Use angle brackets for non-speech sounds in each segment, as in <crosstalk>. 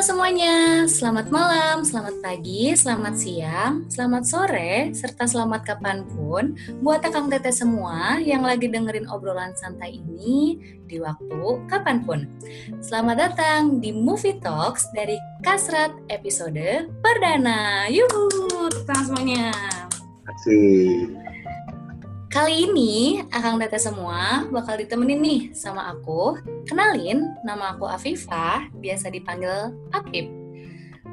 Semuanya, selamat malam, selamat pagi, selamat siang, selamat sore, serta selamat kapan pun buat akang teteh semua yang lagi dengerin obrolan santai ini di waktu kapan pun. Selamat datang di Movie Talks dari Kasrat episode perdana. Yuhu, tepuk semuanya. Asik. Kali ini Akang Tete semua bakal ditemenin nih sama aku. Kenalin, nama aku Afifah, biasa dipanggil Apip.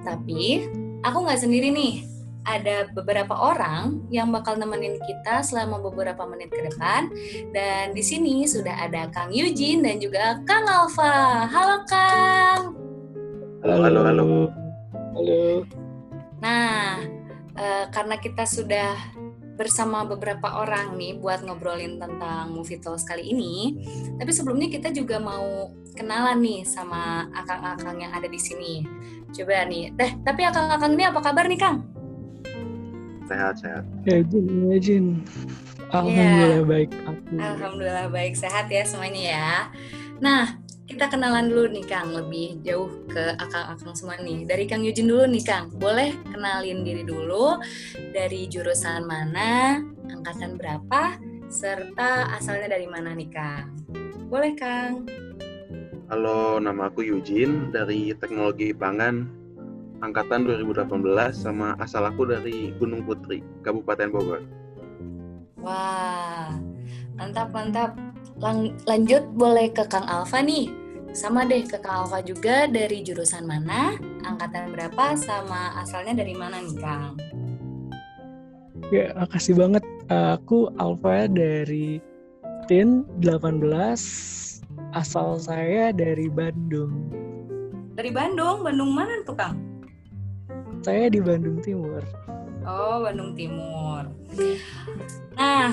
Tapi aku nggak sendiri nih. Ada beberapa orang yang bakal nemenin kita selama beberapa menit ke depan. Dan di sini sudah ada Kang Yujin dan juga Kang Alfa. Halo Kang. Halo, halo, halo. Halo. Nah, eh, karena kita sudah bersama beberapa orang nih buat ngobrolin tentang movie talks kali ini. Tapi sebelumnya kita juga mau kenalan nih sama akang-akang yang ada di sini. Coba nih, teh. Tapi akang-akang ini apa kabar nih, Kang? Sehat, sehat. Ya Jin, ya Jin. Alhamdulillah baik aku. Alhamdulillah baik sehat ya semuanya ya. Nah, kita kenalan dulu nih Kang, lebih jauh ke akang-akang semua nih. Dari Kang Yujin dulu nih Kang, boleh kenalin diri dulu dari jurusan mana, angkatan berapa, serta asalnya dari mana nih Kang? Boleh Kang? Halo, nama aku Yujin dari Teknologi Pangan angkatan 2018 sama asal aku dari Gunung Putri, Kabupaten Bogor. Wah, mantap mantap. Lang lanjut boleh ke Kang Alfa nih. Sama deh ke Kang Alfa juga dari jurusan mana, angkatan berapa, sama asalnya dari mana nih Kang? Ya, makasih banget. Aku Alfa dari TIN 18. Asal saya dari Bandung. Dari Bandung, Bandung mana tuh Kang? Saya di Bandung Timur. Oh, Bandung Timur. Nah,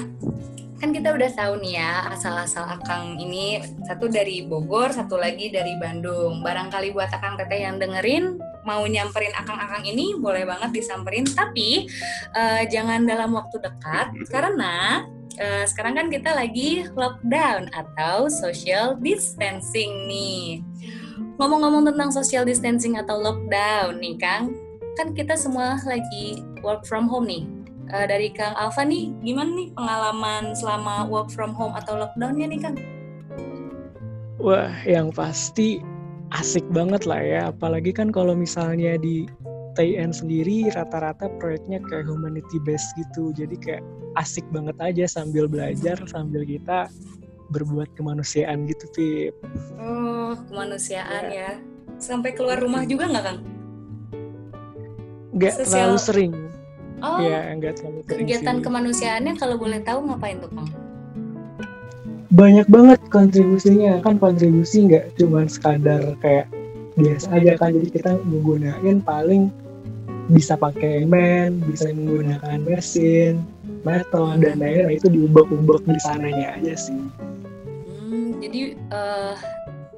kan kita udah tahu nih ya asal-asal Akang ini satu dari Bogor, satu lagi dari Bandung. Barangkali buat Akang Teteh yang dengerin mau nyamperin Akang-akang ini boleh banget disamperin, tapi eh, jangan dalam waktu dekat karena eh, sekarang kan kita lagi lockdown atau social distancing nih. Ngomong-ngomong tentang social distancing atau lockdown nih Kang, kan kita semua lagi work from home nih uh, dari Kang Alfa nih, gimana nih pengalaman selama work from home atau lockdownnya nih Kang? Wah, yang pasti asik banget lah ya. Apalagi kan kalau misalnya di TIN sendiri rata-rata proyeknya kayak humanity based gitu. Jadi kayak asik banget aja sambil belajar, sambil kita berbuat kemanusiaan gitu, Pip. Oh, kemanusiaan ya. Sampai keluar rumah juga nggak Kang? Nggak terlalu sering. Oh, Ya, nggak terlalu sering kegiatan sih. kemanusiaannya kalau boleh tahu ngapain tuh Kang? banyak banget kontribusinya kan kontribusi nggak cuma sekadar kayak biasa aja kan jadi kita menggunakan paling bisa pakai men bisa menggunakan mesin metal dan lain-lain itu diubah-ubah di sananya aja sih Hmm, jadi eh,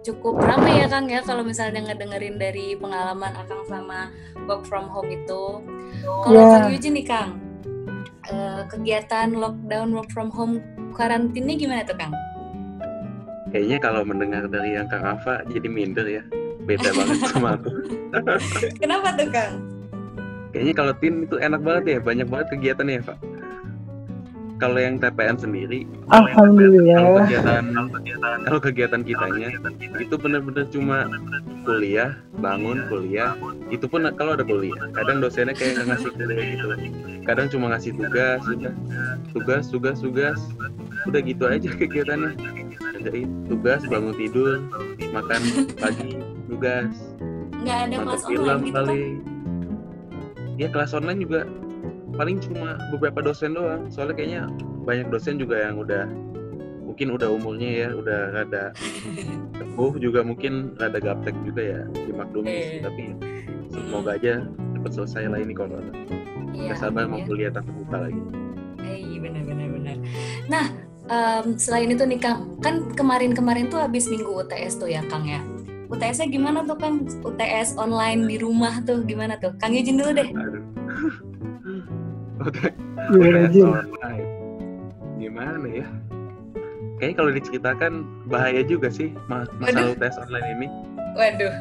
cukup ramai ya Kang ya kalau misalnya ngedengerin dari pengalaman Akang sama work from home itu. Kalau Ya. Kang Yuji nih Kang, eh, kegiatan lockdown work from home karantinnya gimana tuh Kang? Kayaknya kalau mendengar dari yang Kang Ava jadi minder ya. Beda banget sama aku. <laughs> Kenapa tuh Kang? Kayaknya kalau tim itu enak banget ya, banyak banget kegiatan ya, Pak. Kalau yang TPN sendiri, kalau alhamdulillah kegiatan kalau kegiatan kitanya itu benar-benar cuma kuliah, bangun, kuliah. Itu pun kalau ada kuliah. Kadang dosennya kayak nggak ngasih kuliah gitu. Kadang cuma ngasih tugas, udah. Tugas, tugas, tugas. Udah gitu aja kegiatannya. Kerjain tugas, bangun tidur, makan pagi, tugas, Nggak ada kelas film online gitu paling. Ya kelas online juga paling cuma beberapa dosen doang. Soalnya kayaknya banyak dosen juga yang udah mungkin udah umurnya ya udah rada teguh juga mungkin rada gaptek juga ya dimaklumi sih Eh. tapi semoga aja cepat selesai lah ini corona Iya, nggak sabar mau ya. kuliah tatap muka lagi Eh, iya benar-benar benar. Nah, em, selain itu nih Kang, kan kemarin-kemarin tuh habis minggu UTS tuh ya Kang ya. UTS-nya gimana tuh Kang? UTS online di rumah tuh gimana tuh? Kang izin dulu deh. aduh udah Gimana, UTS Jin? online gimana ya kayaknya kalau diceritakan bahaya juga sih ma- masalah UTS online ini Waduh.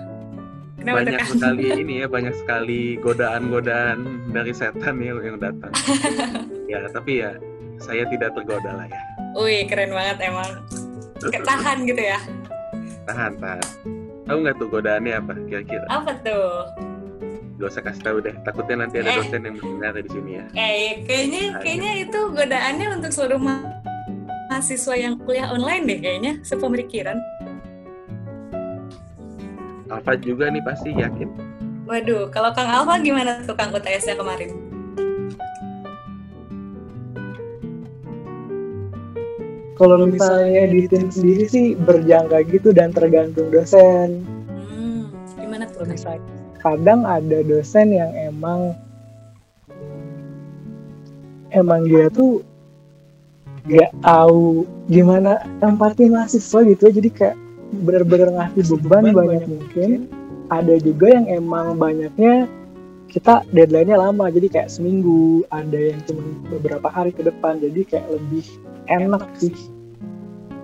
Kenapa banyak tekan? sekali ini ya banyak sekali godaan-godaan dari setan ya yang datang <laughs> ya tapi ya saya tidak tergoda lah ya Wih, keren banget emang. Ketahan gitu ya. tahan tahan tahu nggak tuh godaannya apa kira-kira Apa tuh? Gak usah kasih tahu deh takutnya nanti ada Eh. dosen yang mendengar di sini ya Eh, kayaknya kayaknya itu godaannya untuk seluruh ma- mahasiswa yang kuliah online deh kayaknya, sepemikiran. Alfa juga nih pasti yakin Waduh, kalau Kang Alfa gimana tuh Kang UTS-nya kemarin? Kalau misalnya di tim sendiri sih berjangka gitu dan tergantung dosen. Hmm, gimana tuh? Misalnya kadang ada dosen yang emang emang dia tuh gak tahu gimana empati mahasiswa gitu. Jadi kayak bener-bener ngasih beban banyak mungkin. Ada juga yang emang banyaknya kita deadline-nya lama jadi kayak seminggu ada yang cuma beberapa hari ke depan jadi kayak lebih enak sih.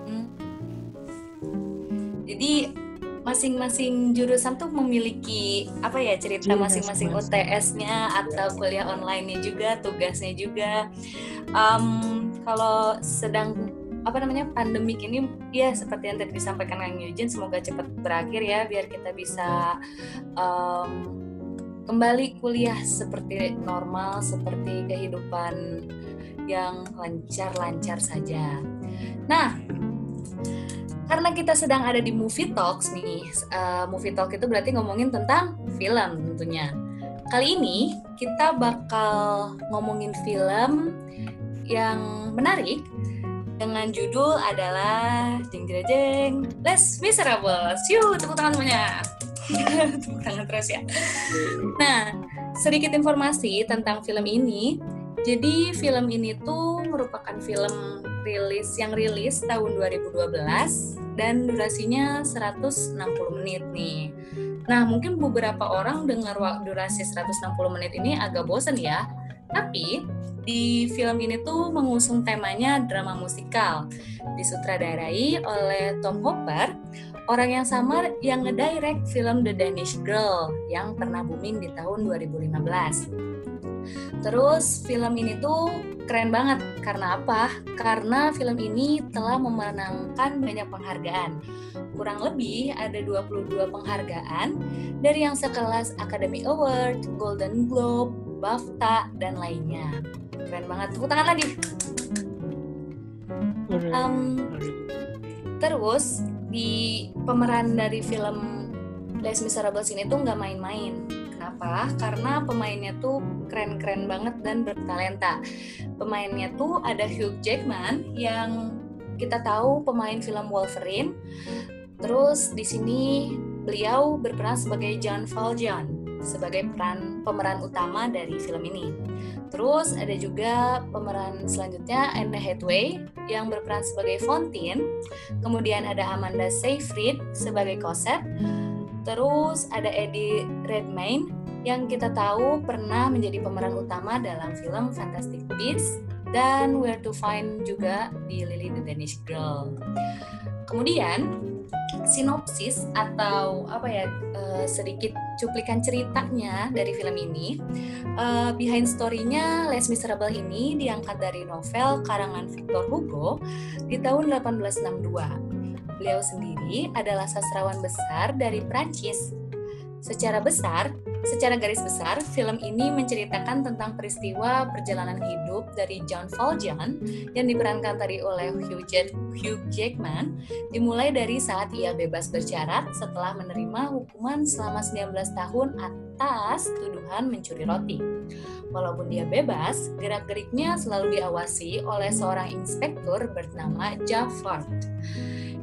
Hmm. Jadi masing-masing jurusan tuh memiliki apa ya cerita Iya, masing-masing. UTS-nya atau kuliah online-nya juga, tugasnya juga. Em, kalau sedang apa namanya pandemik ini ya seperti yang tadi disampaikan Kang Yujin semoga cepat berakhir ya biar kita bisa em, kembali kuliah seperti normal seperti kehidupan yang lancar-lancar saja. Nah, karena kita sedang ada di Movie Talks nih, uh, Movie Talk itu berarti ngomongin tentang film tentunya. Kali ini kita bakal ngomongin film yang menarik dengan judul adalah jeng jeng jeng Les Miserables. Yuk, tepuk tangan semuanya. <laughs> tepuk tangan terus ya. Nah, sedikit informasi tentang film ini. Jadi film ini tuh merupakan film rilis yang rilis tahun 2012 dan durasinya 160 menit nih. Nah, mungkin beberapa orang dengar durasi 160 menit ini agak bosen ya. Tapi di film ini tuh mengusung temanya drama musikal. Disutradarai oleh Tom Hopper, orang yang sama yang ngedirect film The Danish Girl yang pernah booming di tahun 2015. Terus film ini tuh keren banget karena apa? Karena film ini telah memenangkan banyak penghargaan. Kurang lebih ada 22 penghargaan dari yang sekelas Academy Award, Golden Globe, BAFTA, dan lainnya. Keren banget. Tepuk tangan lagi. Em, terus di pemeran dari film Les Miserables ini tuh nggak main-main. Kenapa? Karena pemainnya tuh keren-keren banget dan bertalenta. Pemainnya tuh ada Hugh Jackman yang kita tahu pemain film Wolverine. Terus di sini beliau berperan sebagai John Valjean sebagai peran pemeran utama dari film ini. Terus ada juga pemeran selanjutnya Anne Hathaway yang berperan sebagai Fontaine. Kemudian ada Amanda Seyfried sebagai Cosette. Terus ada Eddie Redmayne yang kita tahu pernah menjadi pemeran utama dalam film Fantastic Beasts dan Where to Find juga di Lily the Danish Girl. Kemudian sinopsis atau apa ya eh, sedikit cuplikan ceritanya dari film ini. Eh, behind story-nya Les Miserables ini diangkat dari novel karangan Victor Hugo di tahun 1862. Beliau sendiri adalah sastrawan besar dari Prancis. Secara besar, secara garis besar, film ini menceritakan tentang peristiwa perjalanan hidup dari John Valjean yang diperankan tadi oleh Hugh, Jack- Hugh Jackman, dimulai dari saat ia bebas bersyarat setelah menerima hukuman selama 19 tahun atas tuduhan mencuri roti. Walaupun dia bebas, gerak-geriknya selalu diawasi oleh seorang inspektur bernama Jaffard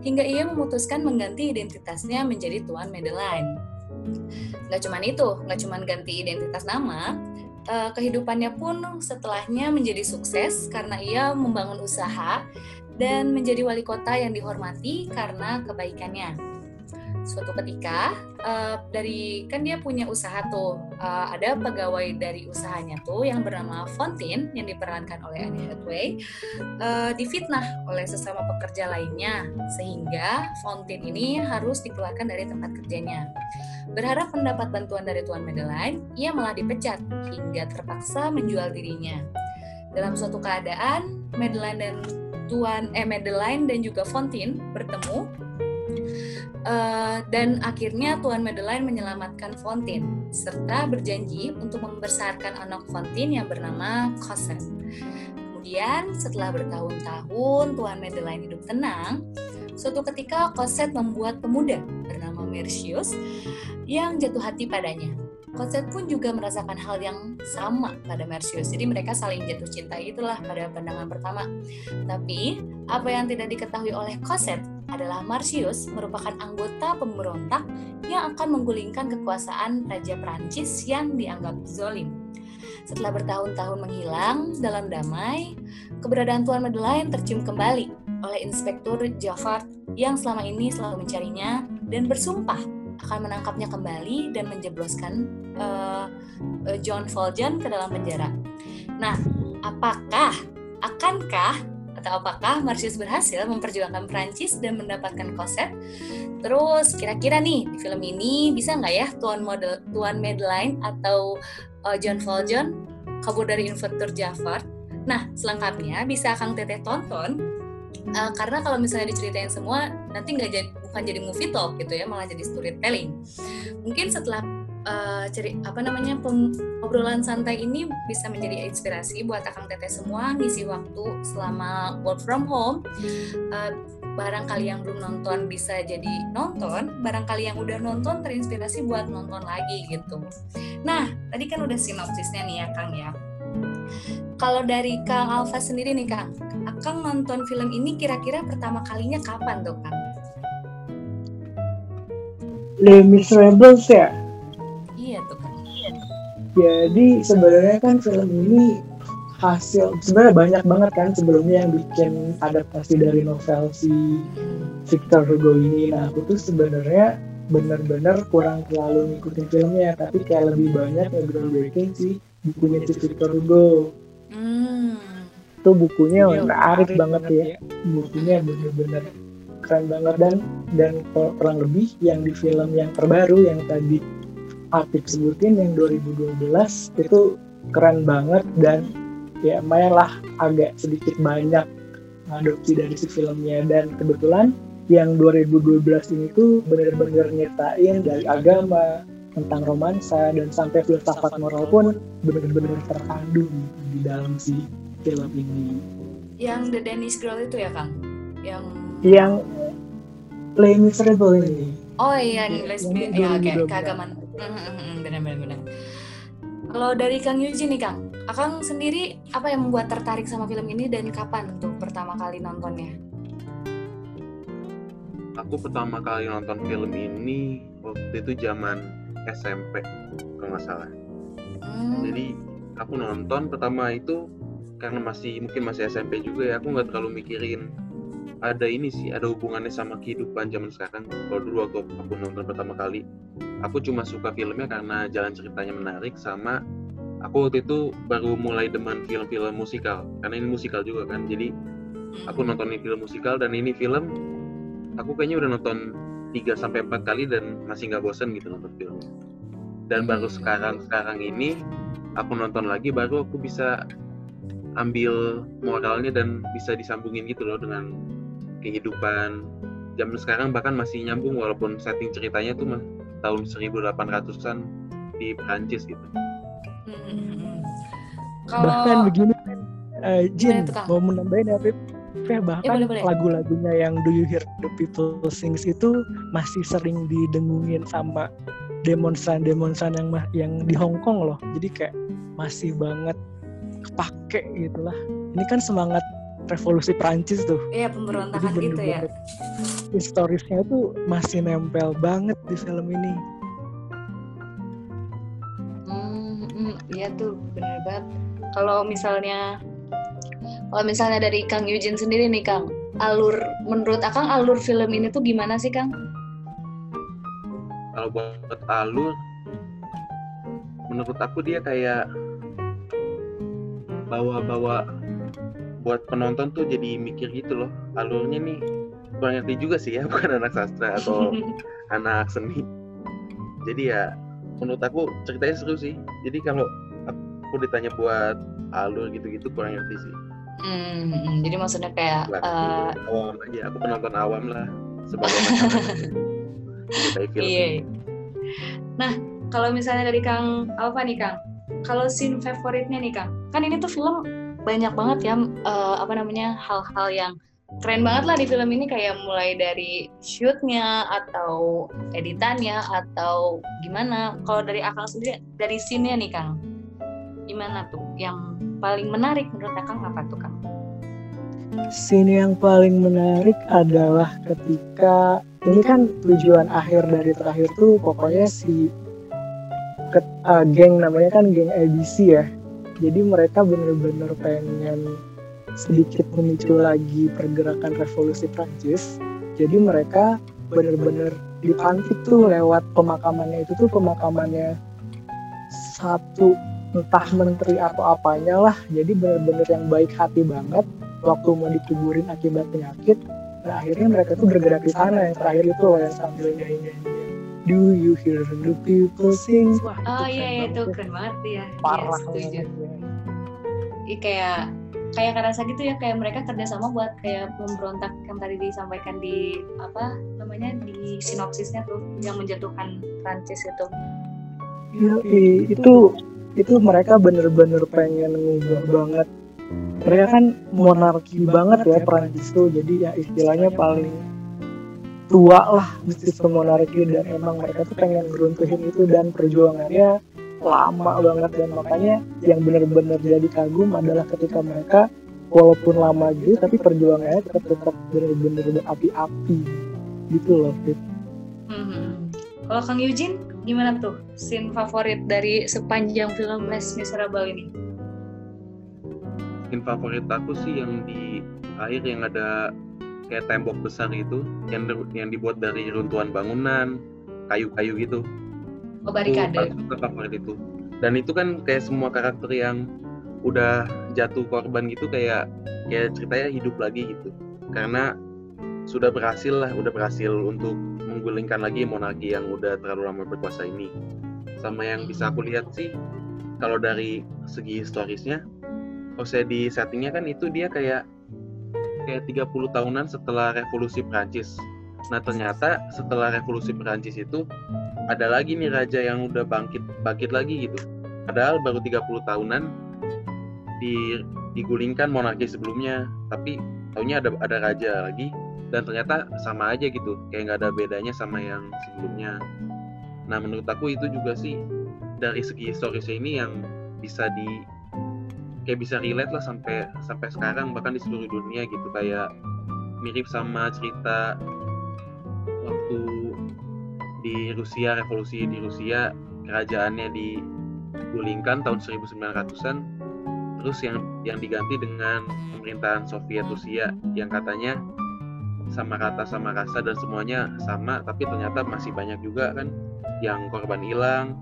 hingga ia memutuskan mengganti identitasnya menjadi Tuan Madeline. Nggak cuman itu, nggak cuman ganti identitas nama, eh, kehidupannya pun setelahnya menjadi sukses karena ia membangun usaha dan menjadi wali kota yang dihormati karena kebaikannya. Suatu ketika, eh, dari kan dia punya usaha tuh, eh, ada pegawai dari usahanya tuh yang bernama Fontaine yang diperankan oleh Anne Hathaway eh, difitnah oleh sesama pekerja lainnya sehingga Fontaine ini harus dikeluarkan dari tempat kerjanya. Berharap mendapat bantuan dari Tuan Madeline, ia malah dipecat hingga terpaksa menjual dirinya. Dalam suatu keadaan, Madeline dan Tuan eh Madeline dan juga Fontaine bertemu uh, dan akhirnya Tuan Madeline menyelamatkan Fontaine serta berjanji untuk membesarkan anak Fontaine yang bernama Cosette. Kemudian setelah bertahun-tahun Tuan Madeline hidup tenang, suatu ketika Cosette membuat pemuda bernama Mercius yang jatuh hati padanya. Cosette pun juga merasakan hal yang sama pada Mercius. Jadi mereka saling jatuh cinta itulah pada pandangan pertama. Tapi apa yang tidak diketahui oleh Cosette adalah Marcius merupakan anggota pemberontak yang akan menggulingkan kekuasaan Raja Prancis yang dianggap zolim. Setelah bertahun-tahun menghilang dalam damai, keberadaan Tuan Madeleine tercium kembali oleh Inspektur Jaffard yang selama ini selalu mencarinya dan bersumpah akan menangkapnya kembali dan menjebloskan uh, John Valjean ke dalam penjara. Nah, apakah akankah atau apakah Marcius berhasil memperjuangkan Prancis dan mendapatkan Cosette? Terus kira-kira nih di film ini bisa nggak ya Tuan model Tuan Madeline atau uh, John Valjean kabur dari Inventor Jafar. Nah, selengkapnya bisa Kang Teteh tonton uh, karena kalau misalnya diceritain semua nanti nggak jadi bukan jadi movie talk gitu ya malah jadi storytelling mungkin setelah uh, ceri apa namanya obrolan santai ini bisa menjadi inspirasi buat akang teteh semua ngisi waktu selama work from home uh, barangkali yang belum nonton bisa jadi nonton, barangkali yang udah nonton terinspirasi buat nonton lagi gitu. Nah, tadi kan udah sinopsisnya nih ya Kang ya. Kalau dari Kang Alfa sendiri nih Kang, Kang nonton film ini kira-kira pertama kalinya kapan tuh Kang? Les Miserables ya? Jadi sebenarnya kan film ini hasil sebenarnya banyak banget kan sebelumnya yang bikin adaptasi dari novel si Victor Hugo ini. Nah aku tuh sebenarnya benar-benar kurang terlalu ngikutin filmnya tapi kayak lebih banyak yang groundbreaking sih bukunya si Victor Hugo. Hmm. itu bukunya menarik banget ya. Bukunya bener-bener keren banget dan dan kurang lebih yang di film yang terbaru yang tadi Apik sebutin yang 2012 itu keren banget dan ya lumayan lah agak sedikit banyak adopsi dari si filmnya dan kebetulan yang 2012 ini tuh bener-bener nyertain dari agama tentang romansa dan sampai filsafat moral pun bener-bener terkandung di dalam si film ini. Yang The Danish Girl itu ya Kang? Yang yang Les Miserables ini. Oh iya, lesbi ya, oke, keagamaan. Benar-benar. Kalau dari Kang Yuji nih Kang, Akang sendiri apa yang membuat tertarik sama film ini dan kapan untuk pertama kali nontonnya? Aku pertama kali nonton film ini waktu itu zaman SMP kalau nggak salah. Hmm. Jadi aku nonton pertama itu karena masih mungkin masih SMP juga ya aku nggak terlalu mikirin ada ini sih ada hubungannya sama kehidupan zaman sekarang. Kalau dulu waktu aku nonton pertama kali aku cuma suka filmnya karena jalan ceritanya menarik sama aku waktu itu baru mulai demen film-film musikal karena ini musikal juga kan. Jadi aku nonton ini film musikal dan ini film aku kayaknya udah nonton 3 sampai empat kali dan masih nggak bosan gitu nonton film dan baru hmm. sekarang sekarang ini aku nonton lagi baru aku bisa ambil moralnya dan bisa disambungin gitu loh dengan kehidupan zaman sekarang bahkan masih nyambung walaupun setting ceritanya tuh tahun 1800-an di Prancis gitu. Hmm. Kalau... Bahkan begini kan, uh, Jin mau menambahin ya, Pip? Ya, bahkan ya, lagu-lagunya yang Do You Hear The People Sings itu masih sering didengungin sama demonstran-demonstran yang yang di Hong Kong loh. Jadi kayak masih banget kepake gitu lah. Ini kan semangat revolusi Prancis tuh. Iya pemberontakan Jadi gitu ya. Historisnya tuh masih nempel banget di film ini. Iya tuh bener banget. Kalau misalnya kalau misalnya dari Kang Yujin sendiri nih Kang, alur menurut Akang alur film ini tuh gimana sih Kang? Kalau buat alur, menurut aku dia kayak bawa-bawa buat penonton tuh jadi mikir gitu loh alurnya nih kurang ngerti juga sih ya <laughs> bukan anak sastra atau <laughs> anak seni. Jadi ya menurut aku ceritanya seru sih. Jadi kalau aku ditanya buat alur gitu-gitu kurang ngerti sih. Hmm, hmm, jadi maksudnya kayak Lah, eh, awam aja aku penonton awam lah sebagai Cintai film iya. Nah, kalau misalnya dari Kang apa nih Kang? Kalau scene favoritnya nih Kang, kan ini tuh film banyak banget ya eh, apa namanya hal-hal yang keren banget lah di film ini kayak mulai dari shootnya atau editannya atau gimana. Kalau dari Akang sendiri dari scene-nya nih Kang, gimana tuh? Yang paling menarik menurut Akang apa tuh Kang? Scene yang paling menarik adalah ketika ini kan tujuan akhir dari terakhir tuh pokoknya si ke, uh, geng namanya kan geng ABC ya. Jadi mereka bener-bener pengen sedikit memicu lagi pergerakan revolusi Prancis. Jadi mereka bener-bener dipantik tuh lewat pemakamannya itu tuh pemakamannya satu entah menteri atau apanya lah. Jadi bener-bener yang baik hati banget waktu mau dikuburin akibat penyakit nah akhirnya mereka tuh bergerak di sana yang terakhir itu loh yang sambil nyanyi nyanyi Do you hear the people sing? Wah, Oh iya itu banget ya. keren banget ya. Parah setuju. banget ya. Ih, kayak kayak kerasa gitu ya kayak mereka kerjasama buat kayak memberontak yang tadi disampaikan di apa namanya di sinopsisnya tuh yang menjatuhkan Prancis itu. Iya, itu itu mereka bener-bener pengen ngubah banget. Mereka kan monarki banget ya Prancis tuh, jadi ya istilahnya paling tua lah sistem monarki dan emang mereka tuh pengen geruntuhin itu dan perjuangannya lama banget dan makanya yang bener-bener jadi kagum adalah ketika mereka walaupun lama gitu tapi perjuangannya tetap tetap bener-bener berapi-api gitu loh Fit. Mhm. Kalau Kang Eugene gimana tuh scene favorit dari sepanjang film Les Miserable ini? Scene favorit aku sih yang di akhir yang ada kayak tembok besar itu yang yang dibuat dari runtuhan bangunan kayu-kayu gitu. Oh barikade. suka favorit itu. Dan itu kan kayak semua karakter yang udah jatuh korban gitu kayak kayak ceritanya hidup lagi gitu. Karena sudah berhasil lah udah berhasil untuk menggulingkan lagi monarki yang udah terlalu lama berkuasa ini. Sama yang bisa aku lihat sih kalau dari segi historisnya kalau saya di settingnya kan itu dia kayak kayak 30 tahunan setelah revolusi Prancis nah ternyata setelah revolusi Prancis itu ada lagi nih raja yang udah bangkit bangkit lagi gitu. Padahal baru 30 tahunan di digulingkan monarki sebelumnya, tapi taunya ada ada raja lagi dan ternyata sama aja gitu, kayak nggak ada bedanya sama yang sebelumnya. Nah menurut aku itu juga sih dari segi historisnya ini yang bisa di kayak bisa relate lah sampai sampai sekarang bahkan di seluruh dunia gitu. Kayak mirip sama cerita waktu di Rusia revolusi di Rusia kerajaannya digulingkan tahun 1900-an terus yang yang diganti dengan pemerintahan Soviet Rusia yang katanya sama rata sama rasa dan semuanya sama tapi ternyata masih banyak juga kan yang korban hilang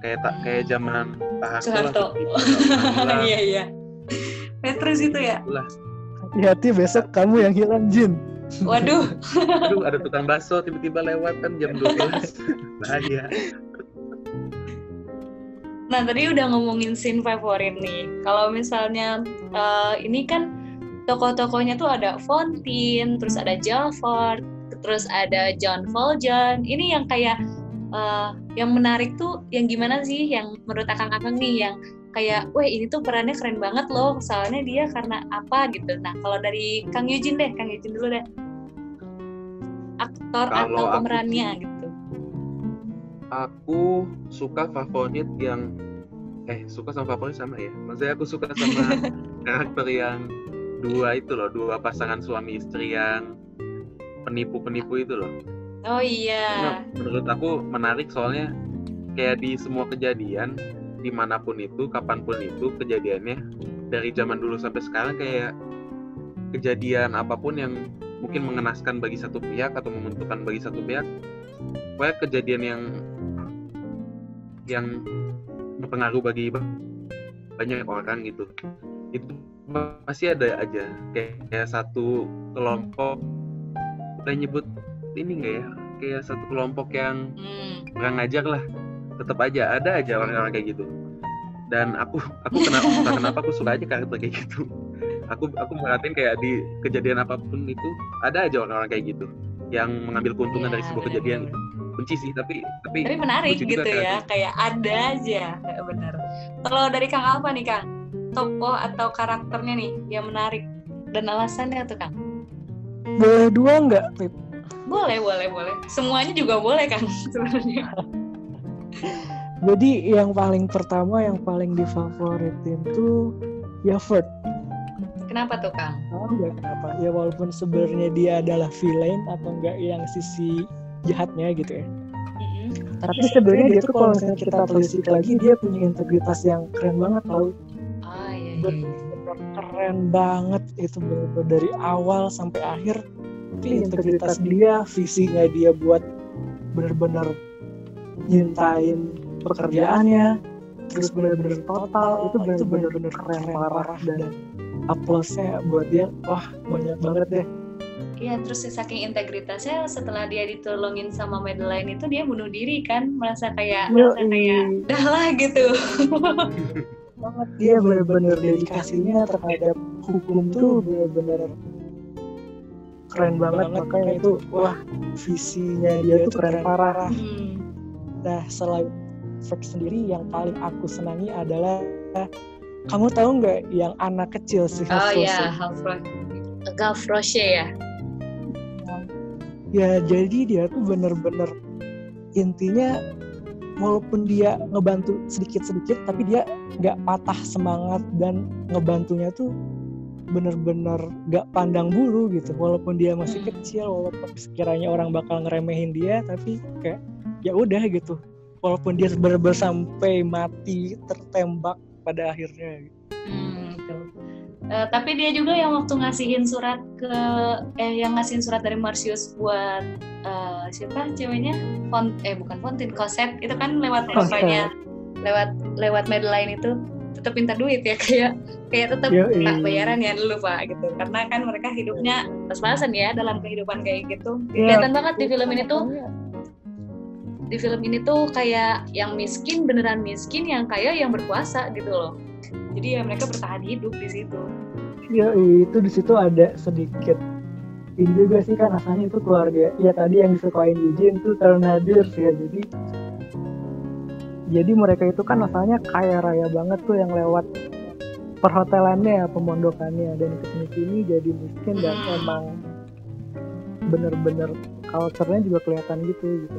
kayak tak kayak zaman Pak Harto lah Soeharto. seperti itu, korban hilang. Iya iya. Petrus itu ya. Itulah. Hati-hati besok kamu yang hilang Jin. Waduh. <laughs> aduh ada tukang bakso tiba-tiba lewat kan jam 12 <laughs> bahaya Nah tadi udah ngomongin scene favorit nih. Kalau misalnya eh, ini kan tokoh-tokohnya tuh ada Fontaine, terus ada Jalford, terus ada John Valjean. Ini yang kayak eh, yang menarik tuh yang gimana sih? Yang menurut akang-akang nih yang kayak, wah ini tuh perannya keren banget loh. Soalnya dia karena apa gitu. Nah kalau dari Kang Eugene deh, Kang Eugene dulu deh. Aktor Kalau atau aku pemerannya sih- gitu. aku suka favorit yang eh suka sama favorit sama ya maksudnya aku suka sama <laughs> karakter yang dua itu loh dua pasangan suami istri yang penipu-penipu itu loh Oh iya. menurut aku menarik soalnya kayak di semua kejadian di mana pun itu kapan pun itu kejadiannya dari zaman dulu sampai sekarang kayak kejadian apa pun yang mungkin mengenaskan bagi satu pihak atau menguntungkan bagi satu pihak pokoknya kejadian yang yang berpengaruh bagi ba- banyak orang gitu itu pasti ada aja kayak, kayak satu kelompok kita nyebut ini enggak ya kayak satu kelompok yang Hmm. kurang ngajar lah tetap aja ada aja orang-orang kayak gitu dan aku aku kenapa <laughs> entah kenapa aku suka aja karakter kayak gitu aku aku merhatiin kayak di kejadian apa pun itu ada aja orang-orang kayak gitu yang mengambil keuntungan Iya, dari sebuah kejadian benci sih tapi tapi Tapi menarik gitu ya, karakternya. kayak ada aja, kayak bener. Kalau dari Kang Alfa nih Kang, tokoh atau karakternya nih yang menarik dan alasannya tuh Kang? Boleh dua nggak, Pip? Boleh, boleh, boleh. Semuanya juga boleh Kang <laughs> sebenarnya. Jadi yang paling pertama yang paling difavoritin tuh Yavert. Kenapa tuh Kang? Nggak kenapa? Ya walaupun sebenarnya dia adalah villain atau enggak yang sisi jahatnya gitu ya. Tapi sebenarnya dia tuh kalau misalnya kita telisik lagi dia punya integritas yang keren banget tau. Ah iya iya. iya. Bener keren banget itu bener-bener dari awal sampai akhir. Tapi integritas dia, visinya dia buat bener-bener nyintain pekerjaannya, terus bener-bener total itu bener-bener keren parah dan aplausnya buat dia wah banyak banget deh. Iya, terus saking integritasnya setelah dia ditolongin sama Madeline itu dia bunuh diri kan, merasa kayak merasa kayak udah lah gitu. banget <laughs> dia bener-bener dedikasinya terhadap hukum tuh bener-bener keren banget makanya itu wah visinya dia tuh keren parah Hmm. nah selain Frank sendiri yang paling aku senangi adalah kamu tahu nggak yang anak kecil sih Oh iya, Halfroy. Gavroche ya. ya jadi dia tuh bener-bener intinya walaupun dia ngebantu sedikit-sedikit tapi dia nggak patah semangat dan ngebantunya tuh bener-bener nggak pandang bulu gitu. Walaupun dia masih Hmm. kecil walaupun sekiranya orang bakal ngeremehin dia tapi kayak ya udah gitu. Walaupun dia bener-bener sampai mati tertembak pada akhirnya gitu. Hmm, gitu. Eh, tapi dia juga yang waktu ngasihin surat ke eh yang ngasihin surat dari Marcius buat eh, siapa ceweknya? Font eh bukan Fontin Cosette. Itu kan lewat papanya lewat lewat Madeline itu tetap minta duit ya <laughs> kayak kayak tetap bayaran ya dulu pak gitu. Karena kan mereka hidupnya pas-pasan ya dalam kehidupan kayak gitu. Iya. kelihatan banget di film ini tuh. Di film ini tuh kayak yang miskin beneran miskin yang kaya yang berkuasa gitu loh. Jadi ya mereka bertahan hidup di situ. Ya itu di situ ada sedikit ini juga sih kan asalnya itu keluarga. Ya tadi yang disukain Eugene itu Tornadiers ya. Jadi jadi mereka itu kan asalnya kaya raya banget tuh yang lewat perhotelannya pemondokannya. Dan ke sini sini jadi miskin dan Hmm. emang bener-bener culture-nya juga kelihatan gitu gitu.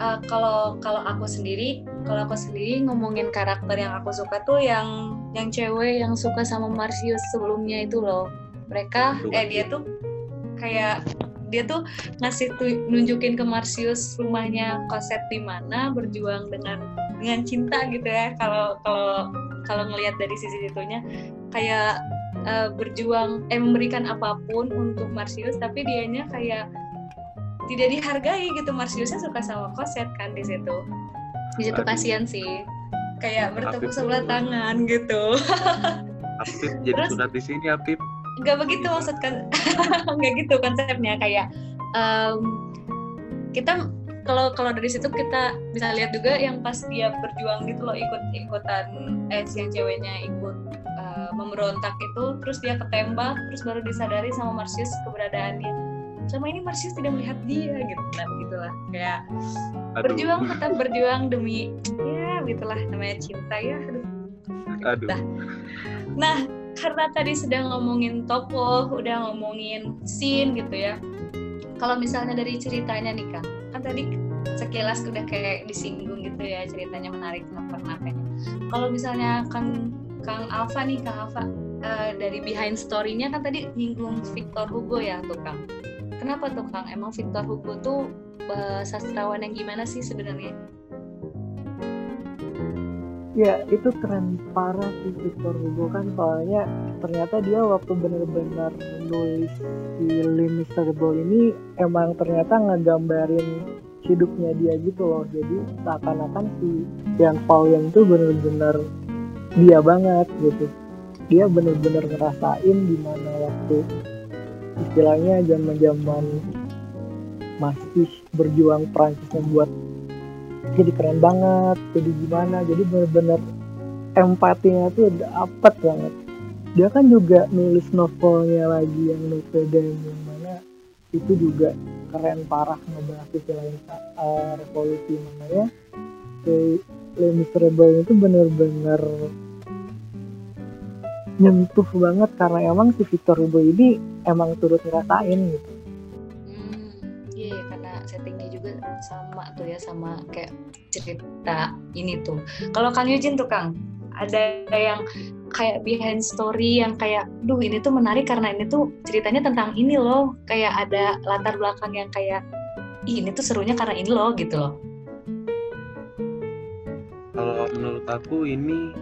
Eh, kalau kalau aku sendiri kalau aku sendiri ngomongin karakter yang aku suka tuh yang yang cewek yang suka sama Marcius sebelumnya itu loh mereka eh dia tuh kayak dia tuh ngasih tu- nunjukin ke Marcius rumahnya Cosette di mana berjuang dengan dengan cinta gitu ya. Kalau kalau kalau ngelihat dari sisi itunya kayak eh, berjuang eh memberikan apa pun untuk Marcius tapi dianya kayak tidak dihargai gitu. Marciusnya suka sama Cosette kan di situ. Di situ kasihan sih. Kayak bertepuk sebelah tangan gitu. Apip jadi Terus- sunat di sini Apip nggak begitu maksud kan <laughs> nggak gitu konsepnya kayak em, kita kalau kalau dari situ kita bisa lihat juga yang pas dia berjuang gitu loh ikut ikutan eh si yang ceweknya ikut eh, memberontak itu terus dia ketembak terus baru disadari sama Marcius keberadaannya. Selama ini Marcius tidak melihat dia gitu nah begitulah kayak aduh. berjuang tetap berjuang demi ya begitulah namanya cinta ya aduh. Aduh. Nah, karena tadi sedang ngomongin tokoh, udah ngomongin scene gitu ya. Kalau misalnya dari ceritanya nih Kang, kan tadi sekilas udah kayak disinggung gitu ya ceritanya menarik kenapa-kenapanya. Kalau misalnya Kang Kang Alfa nih Kang Alfa eh, dari behind story-nya kan tadi nyinggung Victor Hugo ya tuh Kang. Kenapa tuh Kang? Emang Victor Hugo tuh eh, sastrawan yang gimana sih sebenarnya? Ya itu keren parah sih Victor Hugo kan soalnya ternyata dia waktu bener-bener nulis film Miserable ini emang ternyata ngegambarin hidupnya dia gitu loh. Jadi seakan-akan si yang Paul yang itu bener-bener dia banget gitu. Dia bener-bener ngerasain di mana waktu istilahnya zaman zaman masih berjuang Prancisnya buat jadi keren banget jadi gimana. Jadi bener-bener empatinya tuh dapet banget. Dia kan juga nulis novelnya lagi yang Notre Dame yang mana itu juga keren parah ngebahas istilah uh, revolusi. Makanya si Les Miserables itu bener-bener nyentuh banget karena emang si Victor Hugo ini emang turut ngerasain gitu. Tuh ya sama kayak cerita ini tuh. Kalau Kang Yujin tuh Kang, ada yang kayak behind story yang kayak, duh ini tuh menarik karena ini tuh ceritanya tentang ini loh, kayak ada latar belakang yang kayak, Ih, ini tuh serunya karena ini loh gitu loh. Kalau menurut aku ini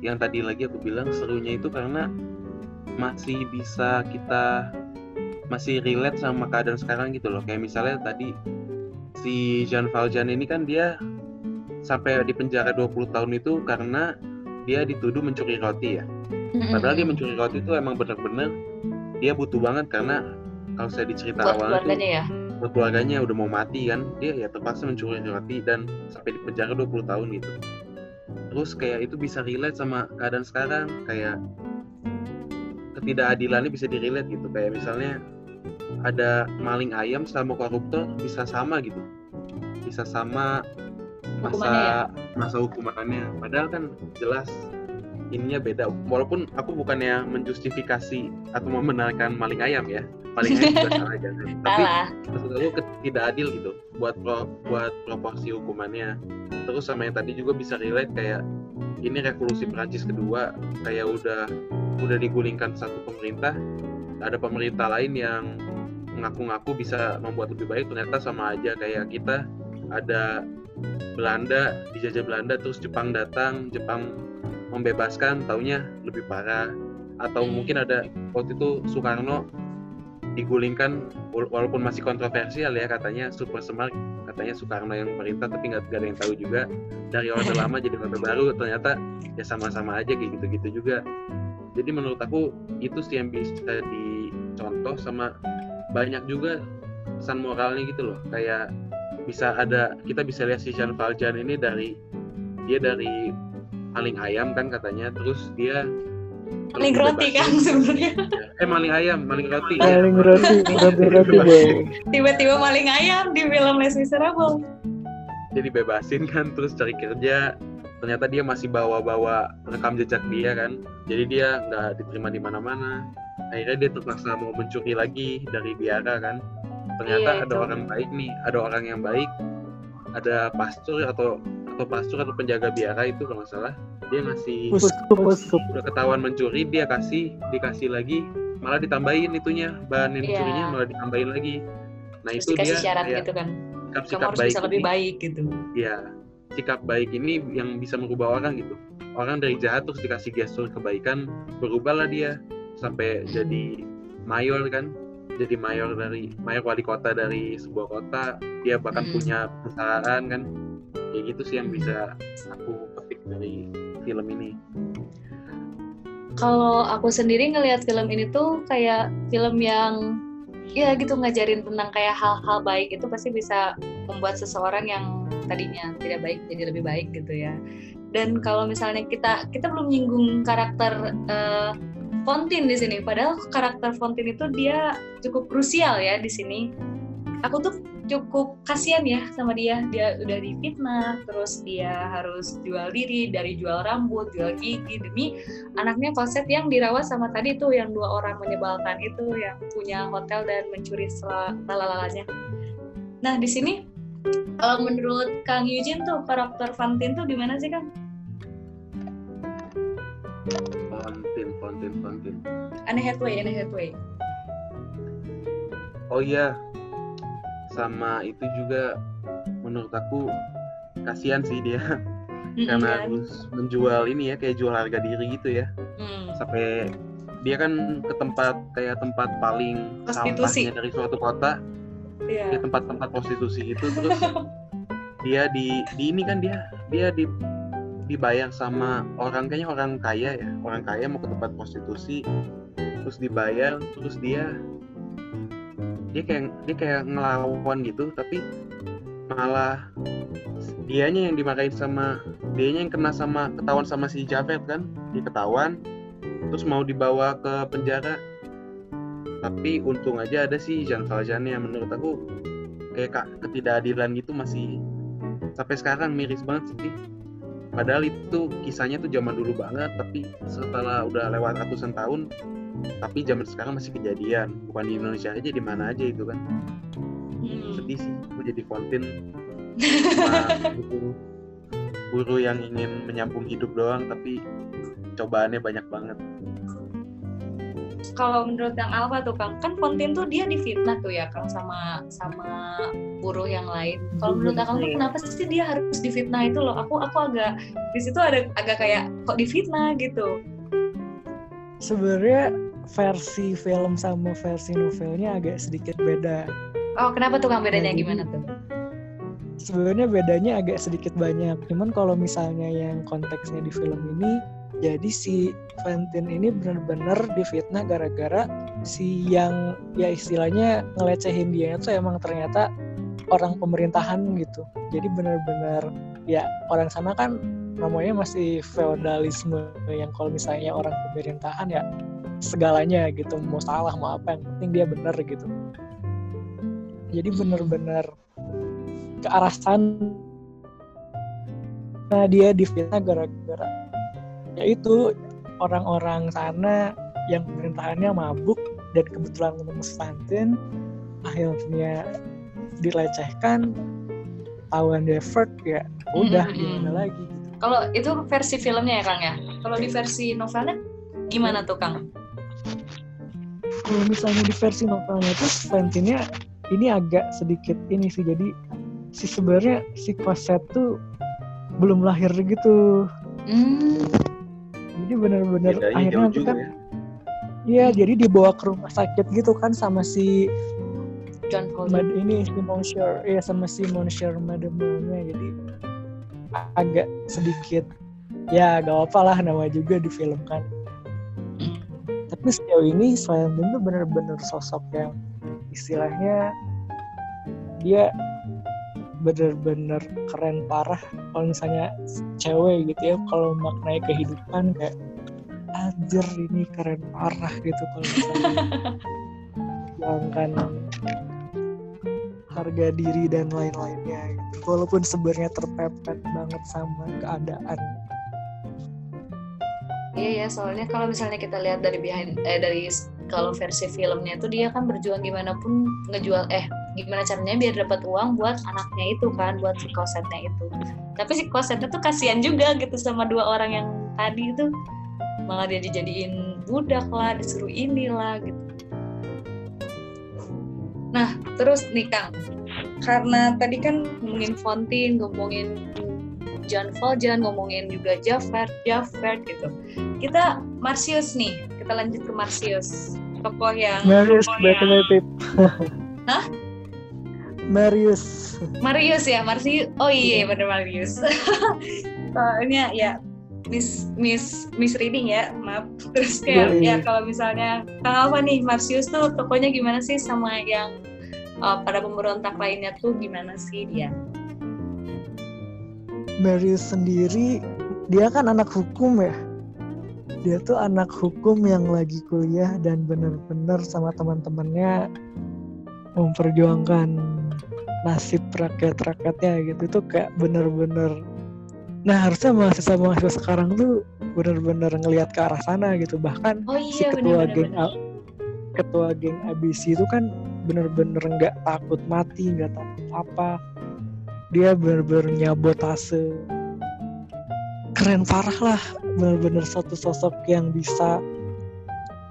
yang tadi lagi aku bilang serunya itu karena masih bisa kita masih relate sama keadaan sekarang gitu loh kayak misalnya tadi si Jean Valjean ini kan dia sampai di penjara 20 tahun itu karena dia dituduh mencuri roti ya. Padahal dia mencuri roti itu emang bener-bener dia butuh banget karena kalau saya dicerita buat keluarganya tuh ya? buat keluarganya udah mau mati kan dia ya terpaksa mencuri roti dan sampai di penjara 20 tahun gitu. Terus kayak itu bisa relate sama keadaan sekarang kayak ketidakadilannya bisa direlate gitu. Kayak misalnya ada maling ayam sama koruptor bisa sama gitu. Bisa sama masa masa hukumannya. Padahal kan jelas ininya beda. Walaupun aku bukannya menjustifikasi atau membenarkan maling ayam ya. Maling ayam juga <laughs> salah aja tapi maksud aku tidak adil gitu buat pro, buat proporsi hukumannya. Terus sama yang tadi juga bisa relate kayak ini revolusi Prancis kedua kayak udah udah digulingkan satu pemerintah ada pemerintah lain yang mengaku-ngaku bisa membuat lebih baik ternyata sama aja kayak kita. Ada Belanda dijajah Belanda terus Jepang datang Jepang membebaskan taunya lebih parah. Atau hmm. mungkin ada waktu itu Soekarno digulingkan walaupun masih kontroversial ya katanya super smart katanya Soekarno yang perintah tapi nggak ada yang tahu juga. Dari orde <laughs> lama jadi orde baru ternyata ya sama-sama aja kayak gitu-gitu juga. Jadi menurut aku itu sih yang bisa dicontoh sama banyak juga pesan moralnya gitu loh. Kayak bisa ada kita bisa lihat si Jean Valjean ini dari dia dari maling ayam kan katanya terus dia maling roti kan sebenarnya. Eh maling ayam maling roti. Maling ya. roti roti roti. Tiba-tiba maling ayam di film Les Miserables. Jadi bebasin kan terus cari kerja. Ternyata dia masih bawa-bawa rekam jejak dia kan. Jadi dia nggak diterima di mana-mana akhirnya dia terpaksa mau mencuri lagi dari biara kan. Ternyata iya, ada itu. orang baik nih ada orang yang baik ada pastor atau atau pastor atau penjaga biara itu kalau nggak salah. Dia ngasih udah ketahuan mencuri dia kasih dikasih lagi malah ditambahin itunya bahan yang yeah. dicurinya malah ditambahin lagi. Nah Terus itu dia syarat kayak, gitu kan. sikap sikap baik bisa lebih baik gitu. Ya sikap baik ini yang bisa merubah orang gitu. Orang dari jahat terus dikasih gestur kebaikan berubahlah dia sampai jadi mayor kan jadi mayor dari mayor wali kota dari sebuah kota dia bahkan hmm. punya perusahaan kan. Kayak gitu sih yang bisa aku petik dari film ini. Kalau aku sendiri ngelihat film ini tuh kayak film yang ya gitu ngajarin tentang kayak hal-hal baik itu pasti bisa membuat seseorang yang tadinya tidak baik jadi lebih baik gitu ya. Dan kalau misalnya kita kita belum nyinggung karakter uh, Fontin di sini. Padahal karakter Fontin itu dia cukup krusial ya di sini. Aku tuh cukup kasihan ya sama dia. Dia udah difitnah terus dia harus jual diri dari jual rambut jual gigi demi anaknya konsep yang dirawat sama tadi tuh yang dua orang menyebalkan itu yang punya hotel dan mencuri lalalanya nah di sini kalau menurut Kang Yujin tuh karakter Fantin tuh gimana sih Kang? Fantin, Fantin. Aneh Hathaway, Aneh Hathaway. Oh iya, sama itu juga menurut aku kasihan sih dia mm-hmm. karena kan? harus menjual ini ya kayak jual harga diri gitu ya mm. sampai dia kan ke tempat kayak tempat paling sampahnya dari suatu kota yeah. di tempat-tempat prostitusi itu terus <laughs> dia di di ini kan dia dia di dibayar sama orang kayaknya orang kaya ya. Orang kaya mau ke tempat prostitusi terus dibayar terus dia dia kayak dia kayak ngelawan gitu tapi malah dianya yang dimarahin sama dianya yang kena sama ketahuan sama si Javed kan dia ketahuan terus mau dibawa ke penjara. Tapi untung aja ada sih Jean Valjean yang menurut aku kayak ketidakadilan gitu masih sampai sekarang miris banget sih padahal itu kisahnya tuh zaman dulu banget tapi setelah udah lewat ratusan tahun tapi zaman sekarang masih kejadian. Bukan di Indonesia aja di mana aja itu kan. Hmm. sedih sih aku jadi konten <laughs> guru, guru yang ingin menyambung hidup doang tapi cobaannya banyak banget Kalau menurut yang Alfa tuh Kang, kan Fontin tuh dia difitnah tuh ya Kang sama sama buruh yang lain. Kalau menurut Akang tuh kenapa sih dia harus difitnah itu loh? Aku aku agak di situ ada agak kayak kok difitnah gitu. Sebenarnya versi film sama versi novelnya agak sedikit beda. Oh, kenapa tuh Kang bedanya Jadi- gimana tuh? Sebenarnya bedanya agak sedikit banyak. Cuman kalau misalnya yang konteksnya di film ini, jadi si Valentin ini benar-benar difitnah gara-gara si yang ya istilahnya ngelecehin dia itu emang ternyata orang pemerintahan gitu. Jadi benar-benar ya orang sana kan namanya masih feodalisme yang kalau misalnya orang pemerintahan ya segalanya gitu mau salah mau apa yang penting dia benar gitu. Jadi benar-benar ke arah sana nah dia difitnah gara-gara ya itu orang-orang sana yang pemerintahannya mabuk dan kebetulan ketemu Stanton akhirnya dilecehkan tawan Devert ya udah Mm-mm. gimana lagi gitu. Kalau itu versi filmnya ya Kang ya. Kalau di versi novelnya gimana tuh Kang? kalau misalnya di versi novelnya itu Valentinnya ini agak sedikit ini sih jadi si sebenarnya si Cosette tuh belum lahir gitu Hmm. Jadi benar-benar bedanya akhirnya juga kan ya Iya, jadi dibawa ke rumah sakit gitu kan sama si John. Mad ini si Monsieur, ya sama si Monsieur Madame-nya jadi agak sedikit ya gak apa lah nama juga di film kan. Tapi sejauh ini Valentin tuh bener-bener sosok yang istilahnya dia bener-bener keren parah kalau misalnya cewek gitu ya kalau maknai kehidupan kayak anjir ini keren parah gitu kalau misalnya <laughs> jangan harga diri dan lain-lainnya gitu. walaupun sebenarnya terpepet banget sama keadaan Iya ya, soalnya kalau misalnya kita lihat dari behind eh dari kalau versi filmnya itu dia kan berjuang gimana pun ngejual eh gimana caranya biar dapat uang buat anaknya itu kan, buat si kosetnya itu. Tapi si kosetnya tuh kasihan juga gitu sama dua orang yang tadi itu malah dia dijadiin budak lah, disuruh inilah gitu. Nah, terus nih Kang, karena tadi kan ngomongin Fontin, ngomongin John Valjean, ngomongin juga Javert, Javert gitu kita Marcius nih kita lanjut ke Marcius tokoh yang Marius tokoh yang- Hah? Marius. Marius ya Marcius oh iya bener Marius. <laughs> Soalnya ya Miss Miss Miss reading ya maaf. Terus kayak Yoi. ya kalau misalnya Kang Alfa nih Marcius tuh tokohnya gimana sih? Sama yang uh, pada pemberontak lainnya tuh gimana sih dia? Marius sendiri dia kan anak hukum ya. Dia tuh anak hukum yang lagi kuliah dan bener-bener sama teman-temannya memperjuangkan nasib rakyat-rakyatnya gitu itu kayak bener-bener nah harusnya mahasiswa-mahasiswa sekarang tuh bener-bener ngelihat ke arah sana gitu. Bahkan oh si iya ketua bener geng bener ketua geng ABC itu kan bener-bener nggak takut mati nggak takut apa. Dia bener-bener nyabotase. Keren parah lah bener-bener satu sosok yang bisa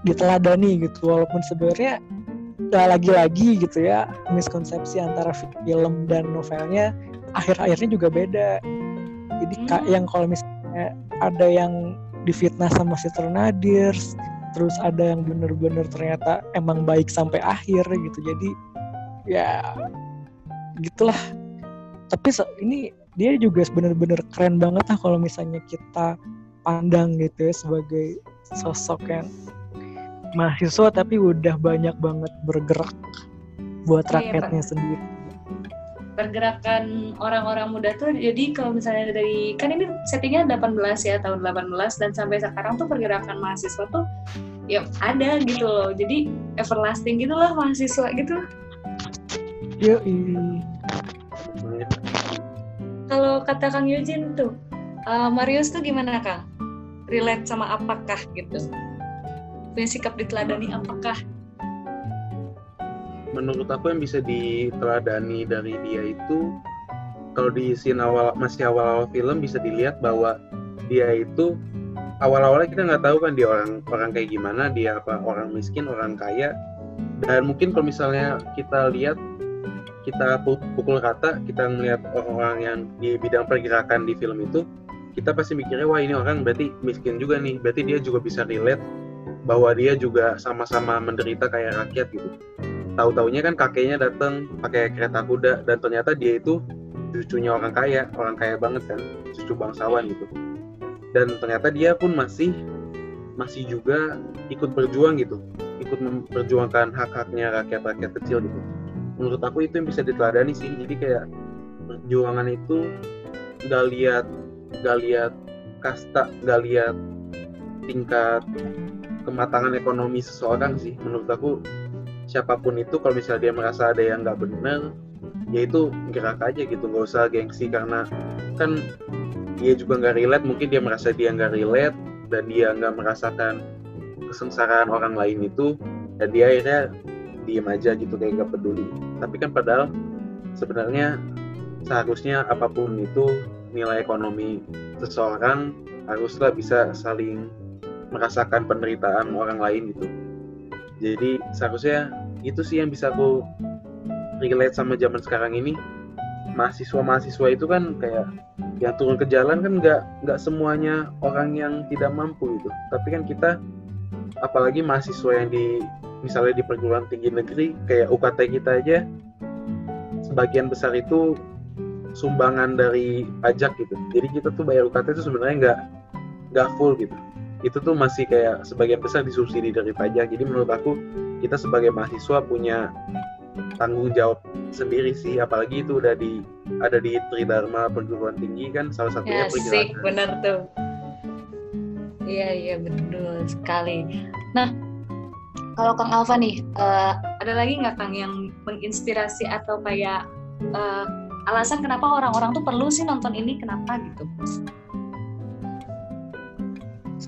diteladani gitu. Walaupun sebenarnya ya lagi-lagi gitu ya miskonsepsi antara film dan novelnya akhir-akhirnya juga beda. Jadi kak Hmm. yang kalau misalnya ada yang difitnah sama si Ternadirs terus ada yang bener-bener ternyata emang baik sampai akhir gitu. Jadi ya gitulah. Tapi ini dia juga bener-bener keren banget lah kalau misalnya kita pandang gitu ya sebagai sosok yang mahasiswa tapi udah banyak banget bergerak buat iya, rakyatnya iya, sendiri. Pergerakan orang-orang muda tuh jadi kalau misalnya dari kan ini settingnya 18 ya tahun 18 dan sampai sekarang tuh pergerakan mahasiswa tuh ya ada gitu loh. Jadi everlasting gitu loh mahasiswa gitu. Yo, ini kalau kata Kang Yujin tuh, uh, Marius tuh gimana Kang? Relate sama apakah gitu? Punya sikap diteladani apakah? Menurut aku yang bisa diteladani dari dia itu kalau di scene awal masih awal-awal film bisa dilihat bahwa dia itu awal-awalnya kita nggak tahu kan dia orang orang kayak gimana dia apa orang miskin orang kaya dan mungkin kalau misalnya kita lihat kita pukul rata kita melihat orang-orang yang di bidang pergerakan di film itu kita pasti mikirnya wah ini orang berarti miskin juga nih berarti dia juga bisa relate bahwa dia juga sama-sama menderita kayak rakyat gitu. Tahu taunya kan kakeknya datang pakai kereta kuda dan ternyata dia itu cucunya orang kaya orang kaya banget kan cucu bangsawan gitu. Dan ternyata dia pun masih masih juga ikut berjuang gitu ikut memperjuangkan hak-haknya rakyat-rakyat kecil gitu. Menurut aku itu yang bisa diteladani sih jadi kayak perjuangan itu nggak lihat nggak lihat kasta nggak lihat tingkat kematangan ekonomi seseorang sih. Menurut aku siapa pun itu kalau misalnya dia merasa ada yang nggak benar ya itu gerak aja gitu. Nggak usah gengsi karena kan dia juga nggak relate. Mungkin dia merasa dia nggak relate dan dia nggak merasakan kesengsaraan orang lain itu dan dia akhirnya diem aja gitu kayak gak peduli. Tapi kan padahal sebenarnya seharusnya apa pun itu nilai ekonomi seseorang haruslah bisa saling merasakan penderitaan orang lain gitu. Jadi seharusnya itu sih yang bisa aku relate sama zaman sekarang ini. Mahasiswa-mahasiswa itu kan kayak yang turun ke jalan kan nggak nggak semuanya orang yang tidak mampu gitu. Tapi kan kita apalagi mahasiswa yang di misalnya di perguruan tinggi negeri kayak UKT kita aja sebagian besar itu sumbangan dari pajak gitu. Jadi kita tuh bayar UKT itu sebenarnya nggak nggak full gitu itu tuh masih kayak sebagian besar disubsidi dari pajak. Jadi menurut aku kita sebagai mahasiswa punya tanggung jawab sendiri sih. Apalagi itu udah di ada di Tridharma perguruan tinggi kan salah satunya ya, sih, benar tuh. Iya iya betul sekali. Nah kalau Kang Alfa nih, uh, ada lagi nggak Kang yang menginspirasi atau kayak uh, alasan kenapa orang-orang tuh perlu sih nonton ini, kenapa gitu?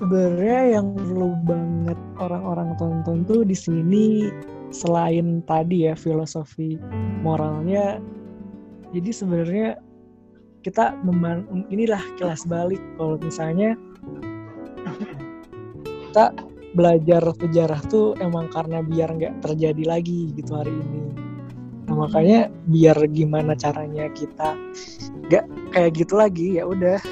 Sebenarnya yang perlu banget orang-orang tonton tuh di sini selain tadi ya filosofi moralnya, jadi sebenarnya kita memban inilah kelas balik kalau misalnya kita belajar sejarah tuh emang karena biar nggak terjadi lagi gitu hari ini. Nah, makanya biar gimana caranya kita nggak kayak gitu lagi ya udah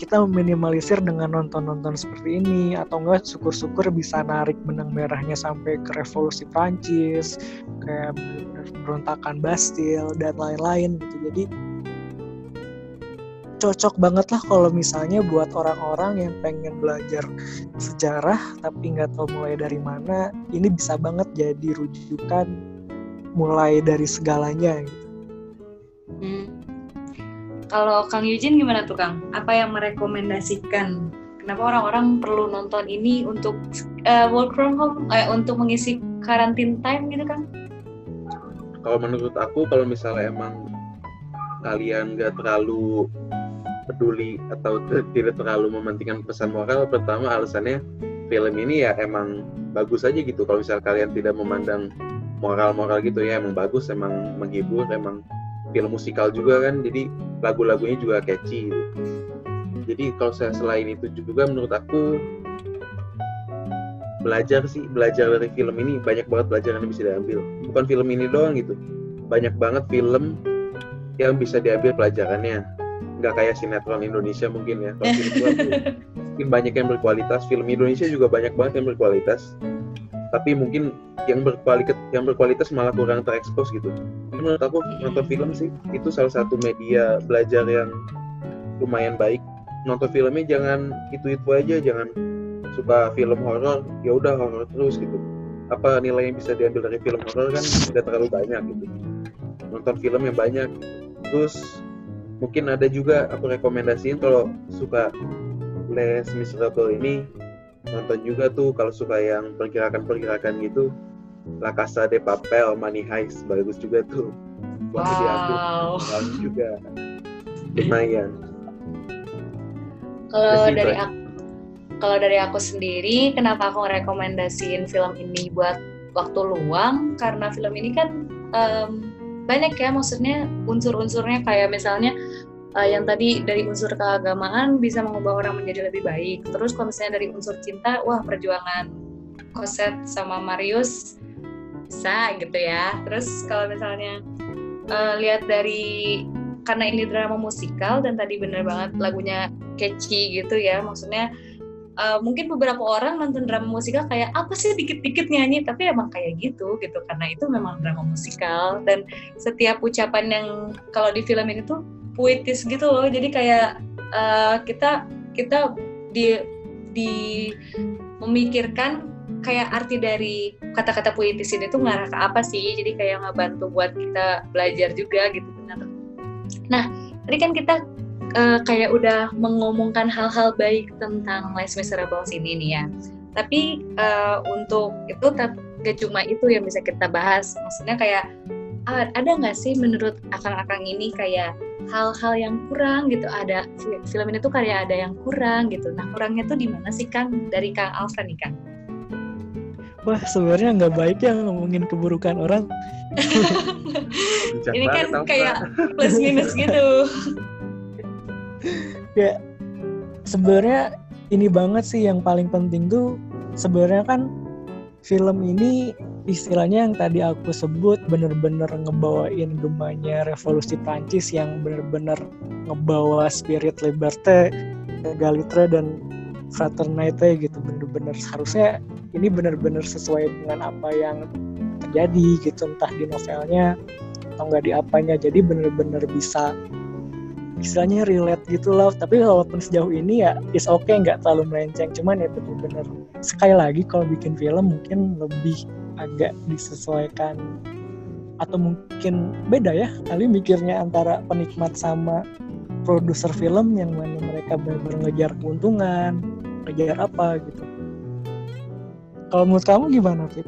kita meminimalisir dengan nonton-nonton seperti ini atau enggak syukur-syukur bisa narik benang merahnya sampai ke revolusi Prancis kayak berontakan Bastille dan lain-lain gitu jadi cocok banget lah kalau misalnya buat orang-orang yang pengen belajar sejarah tapi nggak tahu mulai dari mana ini bisa banget jadi rujukan mulai dari segalanya gitu. Hmm. Kalau Kang Yujin gimana tuh Kang? Apa yang merekomendasikan? Kenapa orang-orang perlu nonton ini untuk uh, work from home, eh, untuk mengisi karantin time gitu Kang? Kalau menurut aku, kalau misalnya emang kalian nggak terlalu peduli atau tidak terlalu mementingkan pesan moral pertama alasannya film ini ya emang bagus aja gitu kalau misal kalian tidak memandang moral-moral gitu ya emang bagus emang menghibur emang film musikal juga kan jadi lagu-lagunya juga catchy gitu. jadi kalau saya selain itu juga menurut aku belajar sih belajar dari film ini banyak banget pelajaran yang bisa diambil. Bukan film ini doang gitu banyak banget film yang bisa diambil pelajarannya. Nggak kayak sinetron Indonesia mungkin ya kalau film <laughs> mungkin banyak yang berkualitas film Indonesia juga banyak banget yang berkualitas tapi mungkin yang berkualitas yang berkualitas malah kurang terekspos gitu. Menurut aku nonton film sih itu salah satu media belajar yang lumayan baik. Nonton filmnya jangan itu itu aja jangan suka film horor ya udah horor terus gitu. Apa nilai yang bisa diambil dari film horor kan tidak terlalu banyak gitu. Nonton film yang banyak. Gitu. terus mungkin ada juga aku rekomendasiin kalau suka Les Miserable ini nonton juga tuh kalau suka yang pergerakan-pergerakan gitu. La Casa de Papel, Money Heist bagus juga tuh. Waktu diambil Wow. bagus juga. Lumayan. Kalau dari aku, kalau dari aku sendiri, kenapa aku rekomendasiin film ini buat waktu luang? Karena film ini kan em, banyak ya, maksudnya unsur-unsurnya. Kayak misalnya eh, yang tadi dari unsur keagamaan bisa mengubah orang menjadi lebih baik. Terus kalau misalnya dari unsur cinta, wah perjuangan. Cosette sama Marius bisa gitu ya. Terus kalau misalnya eh, lihat dari karena ini drama musikal dan tadi bener banget lagunya catchy gitu ya. Maksudnya uh, mungkin beberapa orang nonton drama musikal kayak apa sih dikit-dikit nyanyi? Tapi emang kayak gitu gitu. Karena itu memang drama musikal. Dan setiap ucapan yang kalau di film ini tuh puitis gitu loh jadi kayak uh, kita kita di di memikirkan kayak arti dari kata-kata puitis ini tuh ngarah ke apa sih jadi kayak ngebantu buat kita belajar juga gitu benar nah tadi kan kita uh, kayak udah mengomongkan hal-hal baik tentang Les Miserables ini nih ya. Tapi uh, untuk itu gak cuma itu yang bisa kita bahas. Maksudnya kayak ah, ada nggak sih menurut akang-akang ini kayak hal-hal yang kurang gitu? Ada fi- film ini tuh kayak ada yang kurang gitu. Nah kurangnya tuh di mana sih Kang? Dari Kang Alfred nih Kang. Wah sebenarnya nggak baik ya ngomongin keburukan orang. Ini kan kayak plus minus gitu. <laughs> ya sebenarnya ini banget sih yang paling penting tuh sebenarnya kan film ini istilahnya yang tadi aku sebut bener-bener ngebawain gemanya revolusi Prancis yang bener-bener ngebawa spirit liberté, egalite dan fraternité gitu. Bener-bener harusnya ini bener-bener sesuai dengan apa yang terjadi gitu entah di novelnya atau enggak di apanya. Jadi bener-bener bisa istilahnya relate gitu loh. Tapi walaupun sejauh ini ya is okay nggak terlalu melenceng. Cuman ya bener-bener sekali lagi kalau bikin film mungkin lebih agak disesuaikan atau mungkin beda ya kali mikirnya antara penikmat sama produser film yang mana mereka benar-benar ngejar keuntungan ngejar apa gitu kalau menurut kamu gimana Fit?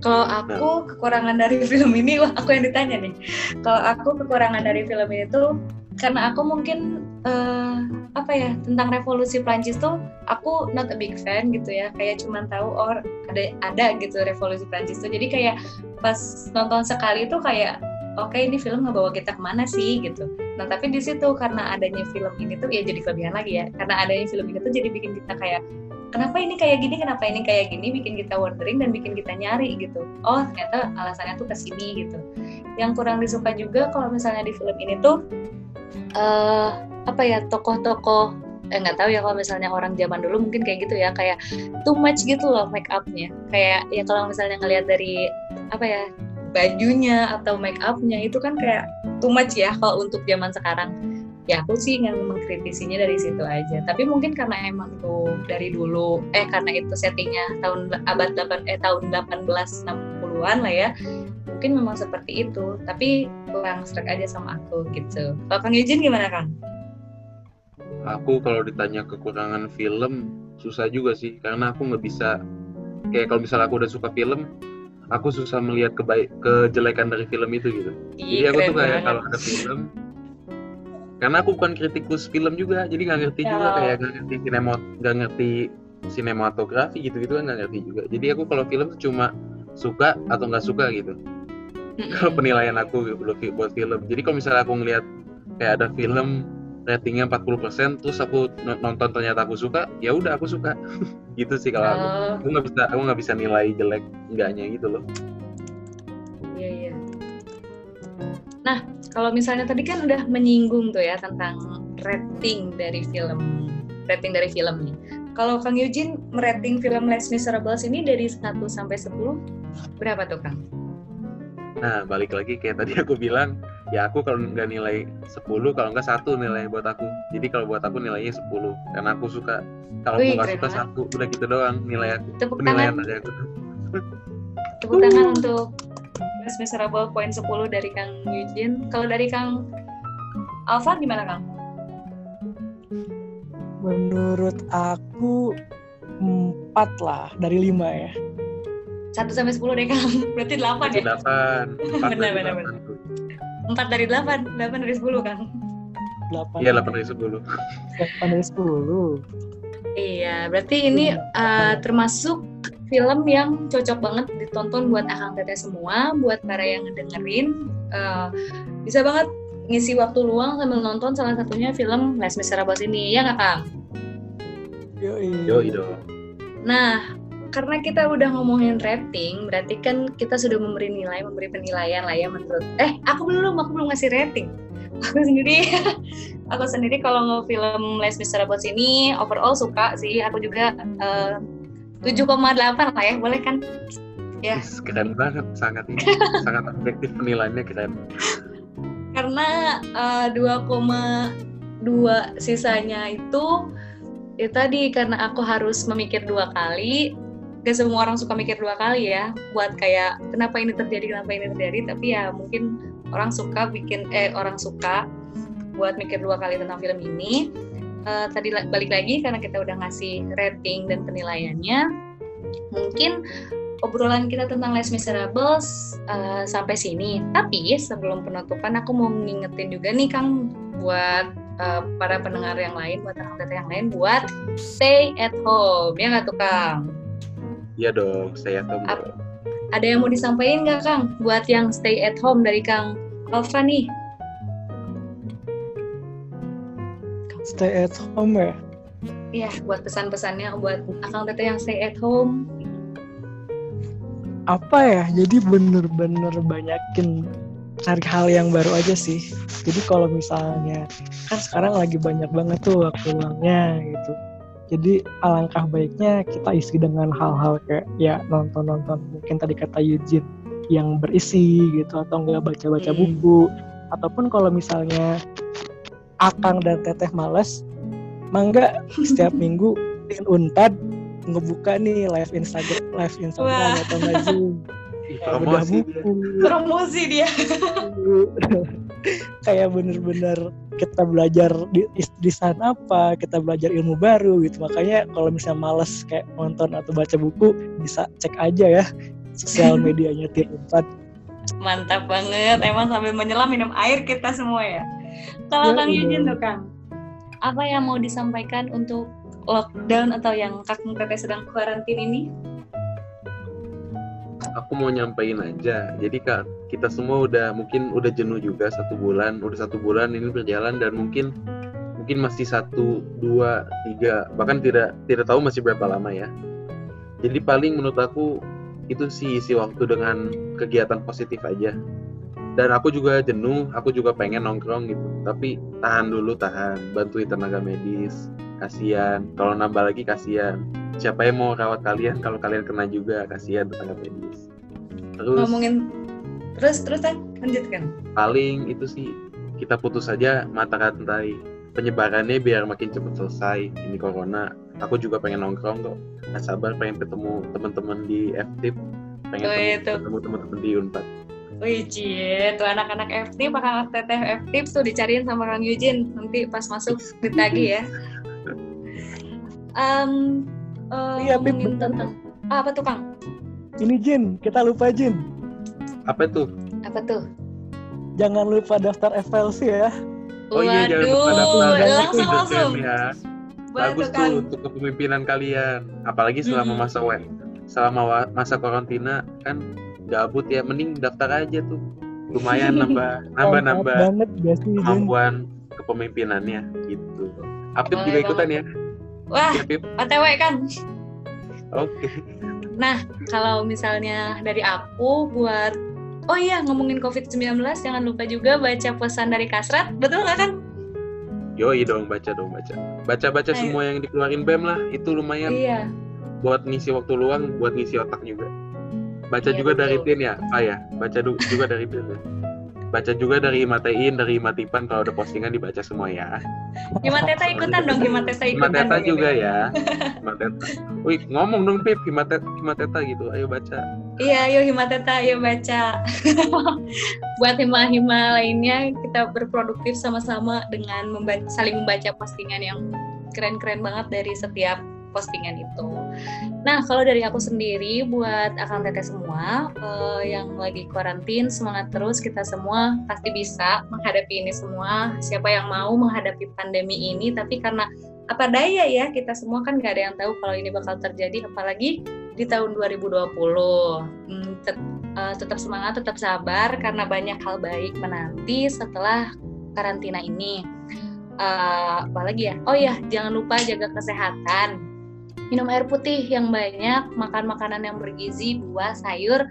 Kalau aku kekurangan dari <laughs> film ini, wah aku yang ditanya nih. Kalau aku kekurangan dari film ini tuh karena aku mungkin eh, apa ya tentang revolusi Prancis tuh aku not a big fan gitu ya. Kayak cuman tahu oh ada ada gitu revolusi Prancis tuh. Jadi kayak pas nonton sekali tuh kayak oke ini film ngebawa kita ke mana sih gitu. Nah tapi di situ karena adanya film ini tuh ya jadi kelebihan lagi ya. Karena adanya film ini tuh jadi bikin kita kayak kenapa ini kayak gini, kenapa ini kayak gini, bikin kita wondering dan bikin kita nyari gitu. Oh ternyata alasannya tuh ke sini gitu. Yang kurang disuka juga kalau misalnya di film ini tuh eh apa ya tokoh-tokoh eh nggak tahu ya kalau misalnya orang zaman dulu mungkin kayak gitu ya kayak too much gitu loh make upnya. Kayak ya kalau misalnya ngelihat dari apa ya bajunya atau make upnya itu kan kayak too much ya kalau untuk zaman sekarang. Ya aku sih nggak mengkritisinya dari situ aja. Tapi mungkin karena emang tuh dari dulu eh karena itu settingnya tahun abad 8 eh tahun 1860-an lah ya mungkin memang seperti itu tapi kurang serak aja sama aku gitu kalau Kang Yujin gimana Kang? aku kalau ditanya kekurangan film susah juga sih karena aku nggak bisa kayak kalau misalnya aku udah suka film aku susah melihat kebaik kejelekan dari film itu gitu jadi Ih, aku keren tuh kayak kalau ada film karena aku bukan kritikus film juga jadi nggak ngerti juga Ya. kayak nggak ngerti sinema nggak ngerti sinematografi gitu gitu kan nggak ngerti juga jadi aku kalau film tuh cuma suka atau nggak suka gitu. Kalau <laughs> penilaian aku buat buat film. Jadi kalau misalnya aku ngelihat kayak ada film ratingnya 40% terus aku nonton ternyata aku suka, ya udah aku suka. <laughs> gitu sih kalau aku. Oh, Aku nggak bisa aku nggak bisa nilai jelek enggaknya gitu loh. iya iya. Nah, kalau misalnya tadi kan udah menyinggung tuh ya tentang rating dari film, rating dari film nih. kalau Kang Eugene merating film Les Miserables ini dari 1 sampai 10 berapa tuh Kang? Nah, balik lagi kayak tadi aku bilang, ya aku kalau nggak nilai 10, kalau nggak satu nilai buat aku. Jadi kalau buat aku nilainya 10, karena aku suka. Kalau aku nggak suka satu, udah gitu doang nilai aku. Tepuk Penilaian tangan, dari aku. tepuk tangan untuk Les Miserables poin 10 dari Kang Eugene. Kalau dari Kang Alfa gimana Kang? Menurut aku empat lah dari lima ya. 1 sampai 10 deh Kang. <laughs> Berarti 8 ya? Delapan, <laughs> empat Benar, dari benar, delapan tuh. 4 dari 8, 8 dari 10 Kang. Delapan. Iya, delapan dari sepuluh. Delapan dari sepuluh. Iya, berarti ini uh, termasuk film yang cocok banget ditonton buat akang teteh semua, buat para yang ngedengerin. Uh, bisa banget ngisi waktu luang sambil nonton salah satunya film Les Miserables ini, ya nggak Kang? Yoi dong. Nah, karena kita udah ngomongin rating, berarti kan kita sudah memberi nilai, memberi penilaian lah ya menurut. Eh, aku belum, aku belum ngasih rating. <laughs> Aku sendiri, <laughs> aku sendiri kalau nge-film Les Miserables ini overall suka sih. Aku juga eh, 7,8 lah ya, boleh kan? Ya. Is, keren banget, sangat ini, <laughs> sangat objektif penilaiannya keren. Karena eh, 2,2 sisanya itu ya tadi karena aku harus memikir dua kali gak semua orang suka mikir dua kali ya buat kayak kenapa ini terjadi kenapa ini terjadi tapi ya mungkin orang suka bikin eh orang suka buat mikir dua kali tentang film ini. Eh, tadi balik lagi karena kita udah ngasih rating dan penilaiannya. Mungkin obrolan kita tentang Les Miserables eh, sampai sini. Tapi sebelum penutupan aku mau ngingetin juga nih Kang buat eh, para pendengar yang lain buat anak yang lain buat stay at home. Ya nggak tuh Kang Iya dong, saya tahu. Ap- ada yang mau disampaikan nggak Kang buat yang stay at home dari Kang Alfa nih? Stay at home ya. Iya, buat pesan-pesannya buat Akang Teteh yang stay at home. Apa ya? Jadi bener-bener banyakin cari hal yang baru aja sih. Jadi kalau misalnya kan sekarang lagi banyak banget tuh waktu luangnya gitu. Jadi alangkah baiknya kita isi dengan hal-hal kayak ya nonton-nonton mungkin tadi kata Eugene yang berisi gitu atau enggak baca-baca Hmm. buku ataupun kalau misalnya Akang dan Teteh males mangga setiap <laughs> minggu di Unpad ngebuka nih live Instagram live Instagram Wah. atau nggak Zoom promosi buku Promosi dia. <laughs> kayak bener-bener kita belajar di, di sana apa kita belajar ilmu baru gitu makanya kalau misalnya males kayak nonton atau baca buku bisa cek aja ya sosial <laughs> medianya Tir Unpad Mantap banget, emang sambil menyelam minum air kita semua ya. Kalau Ya, Kang iya. Yujin tuh Kang, apa yang mau disampaikan untuk lockdown atau yang Kang Teteh sedang karantin ini? Aku mau nyampein aja. Jadi kak kita semua udah mungkin udah jenuh juga satu bulan udah satu bulan ini berjalan dan mungkin mungkin masih satu dua tiga bahkan tidak tidak tahu masih berapa lama ya. Jadi paling menurut aku itu sih isi waktu dengan kegiatan positif aja. Dan aku juga jenuh aku juga pengen nongkrong gitu. Tapi tahan dulu tahan. Bantuin tenaga medis kasihan. Kalau nambah lagi kasihan. Siapa yang mau rawat kalian? Kalau kalian kena juga kasihan tenaga medis terus Ngomongin terus terus kan. lanjutkan. paling itu sih kita putus saja mata rantai. Penyebarannya biar makin cepat selesai. Ini corona. Aku juga pengen nongkrong kok. Nggak sabar pengen ketemu teman-teman di FTIP pengen Oh, ketemu, itu. ketemu teman-teman di Unpad. Wih, cie, tuh anak-anak FT, Kang Teteh FT tuh dicariin sama Kang Yujin nanti pas masuk <laughs> ditagi ya. Um, eh, Iya, tentang ah, apa tuh Kang? Ini Jin kita lupa Jin apa tuh Apa tuh? jangan lupa daftar FLC ya oh iya jangan lupa Waduh, daftar langsung Itu langsung. ya bagus tuh, untuk kepemimpinan kalian apalagi selama Mm-mm. masa web selama wa- masa karantina kan gabut ya mending daftar aja tuh lumayan <laughs> nambah nambah nambah banget gak sih kemampuan kepemimpinannya gitu. Apip juga ikutan ya? Wah, Ya. OTW kan. Oke. Kalau misalnya dari aku buat Oh iya, ngomongin COVID-19 jangan lupa juga baca pesan dari Kasrat. Betul nggak kan? Yoi dong, baca dong, baca. Baca-baca semua yang dikeluarin BEM lah, itu lumayan Iya. buat ngisi waktu luang, buat ngisi otak juga. Baca Iya, juga dari betul. Tin ya, ah ya, baca juga dari Tin ya. Baca juga dari Imatein, dari Imatipan kalau ada postingan dibaca semua ya. Himateta ikutan dong, Himateta ikutan. Himateta dong juga ini. ya. <laughs> Himateta. Wih, ngomong dong Pip, Himateta, Himateta gitu. Ayo baca. Iya, ayo Himateta, ayo baca. <laughs> Buat hima-hima lainnya, kita berproduktif sama-sama dengan membaca, saling membaca postingan yang keren-keren banget dari setiap postingan itu. Nah, kalau dari aku sendiri, buat akang teteh semua eh, yang lagi karantin, semangat terus kita semua pasti bisa menghadapi ini semua. Siapa yang mau menghadapi pandemi ini, tapi karena apa daya ya, kita semua kan gak ada yang tahu kalau ini bakal terjadi, apalagi di tahun 2020. Hmm, tet- eh, tetap semangat, tetap sabar karena banyak hal baik menanti setelah karantina ini. Eh, apalagi ya? Oh ya, jangan lupa jaga kesehatan. Minum air putih yang banyak, makan makanan yang bergizi, buah, sayur,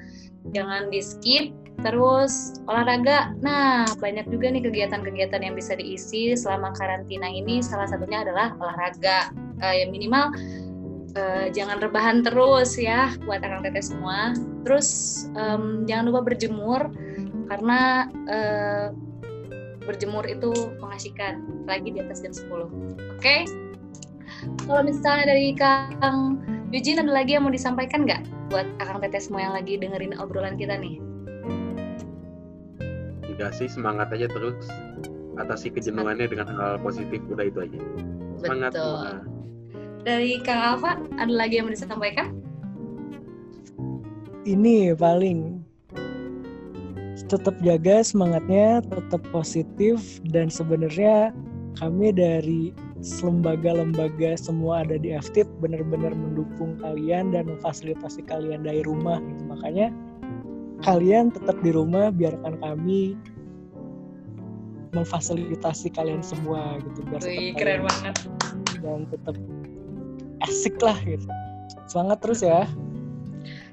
jangan di skip. Terus olahraga, nah banyak juga nih kegiatan-kegiatan yang bisa diisi selama karantina ini. Salah satunya adalah olahraga. Eh, ya minimal eh, jangan rebahan terus ya buat akang teteh semua. Terus em, jangan lupa berjemur karena eh, berjemur itu mengasihkan lagi di atas jam 10. Oke? Kalau misalnya dari Kang Eugene ada lagi yang mau disampaikan nggak buat akang teteh semua yang lagi dengerin obrolan kita nih? Enggak sih, semangat aja terus. Atasi kejenuhannya dengan hal positif, udah itu aja. Semangat Betul. Dari Kang Alfa ada lagi yang mau disampaikan? Ini paling tetap jaga semangatnya, tetap positif dan sebenarnya kami dari lembaga-lembaga semua ada di FTIP benar-benar mendukung kalian dan memfasilitasi kalian dari rumah gitu. Makanya kalian tetap di rumah biarkan kami memfasilitasi kalian semua gitu biar tetap Wih, kalian keren banget. dan tetap asik lah gitu. Semangat terus ya.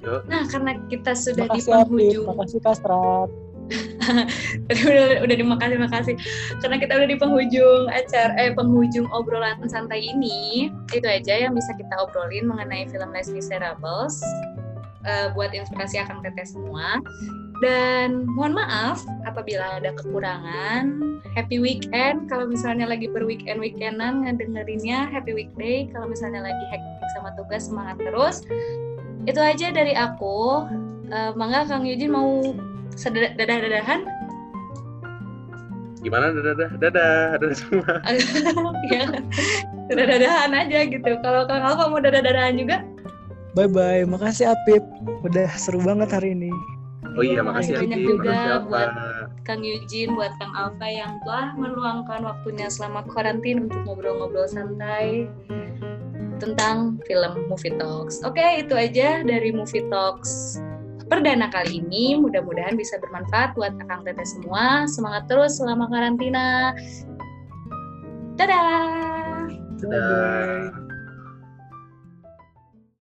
Nah, karena kita sudah di Makasih Apip, penghujung makasih Kastrat. Tadi udah udah makasih makasih. Karena kita udah di penghujung acara eh penghujung obrolan santai ini itu aja yang bisa kita obrolin mengenai film Les Miserables eh, buat inspirasi akang teteh semua. Dan mohon maaf apabila ada kekurangan. Happy weekend. Kalau misalnya lagi berweekend weekendan ngedengerinnya happy weekday. Kalau misalnya lagi hektik sama tugas semangat terus. Itu aja dari aku. Eh, mangga Kang Yujin mau sedadah-dadahan Gimana? Dadah, dadah, dadah semua. <laughs> ya dadah-dadahan aja gitu kalau Kang Alfa mau dadah-dadahan juga Bye bye, makasih Apip. Udah seru banget hari ini. Oh iya, makasih banyak Adi. juga Makasih apa? buat Kang Eugene buat Kang Alfa yang telah meluangkan waktunya selama karantin untuk ngobrol-ngobrol santai tentang film Movie Talks. Oke, itu aja dari Movie Talks perdana kali ini. Mudah-mudahan bisa bermanfaat buat Akang Teteh semua. Semangat terus selama karantina. Dadah! Dadah.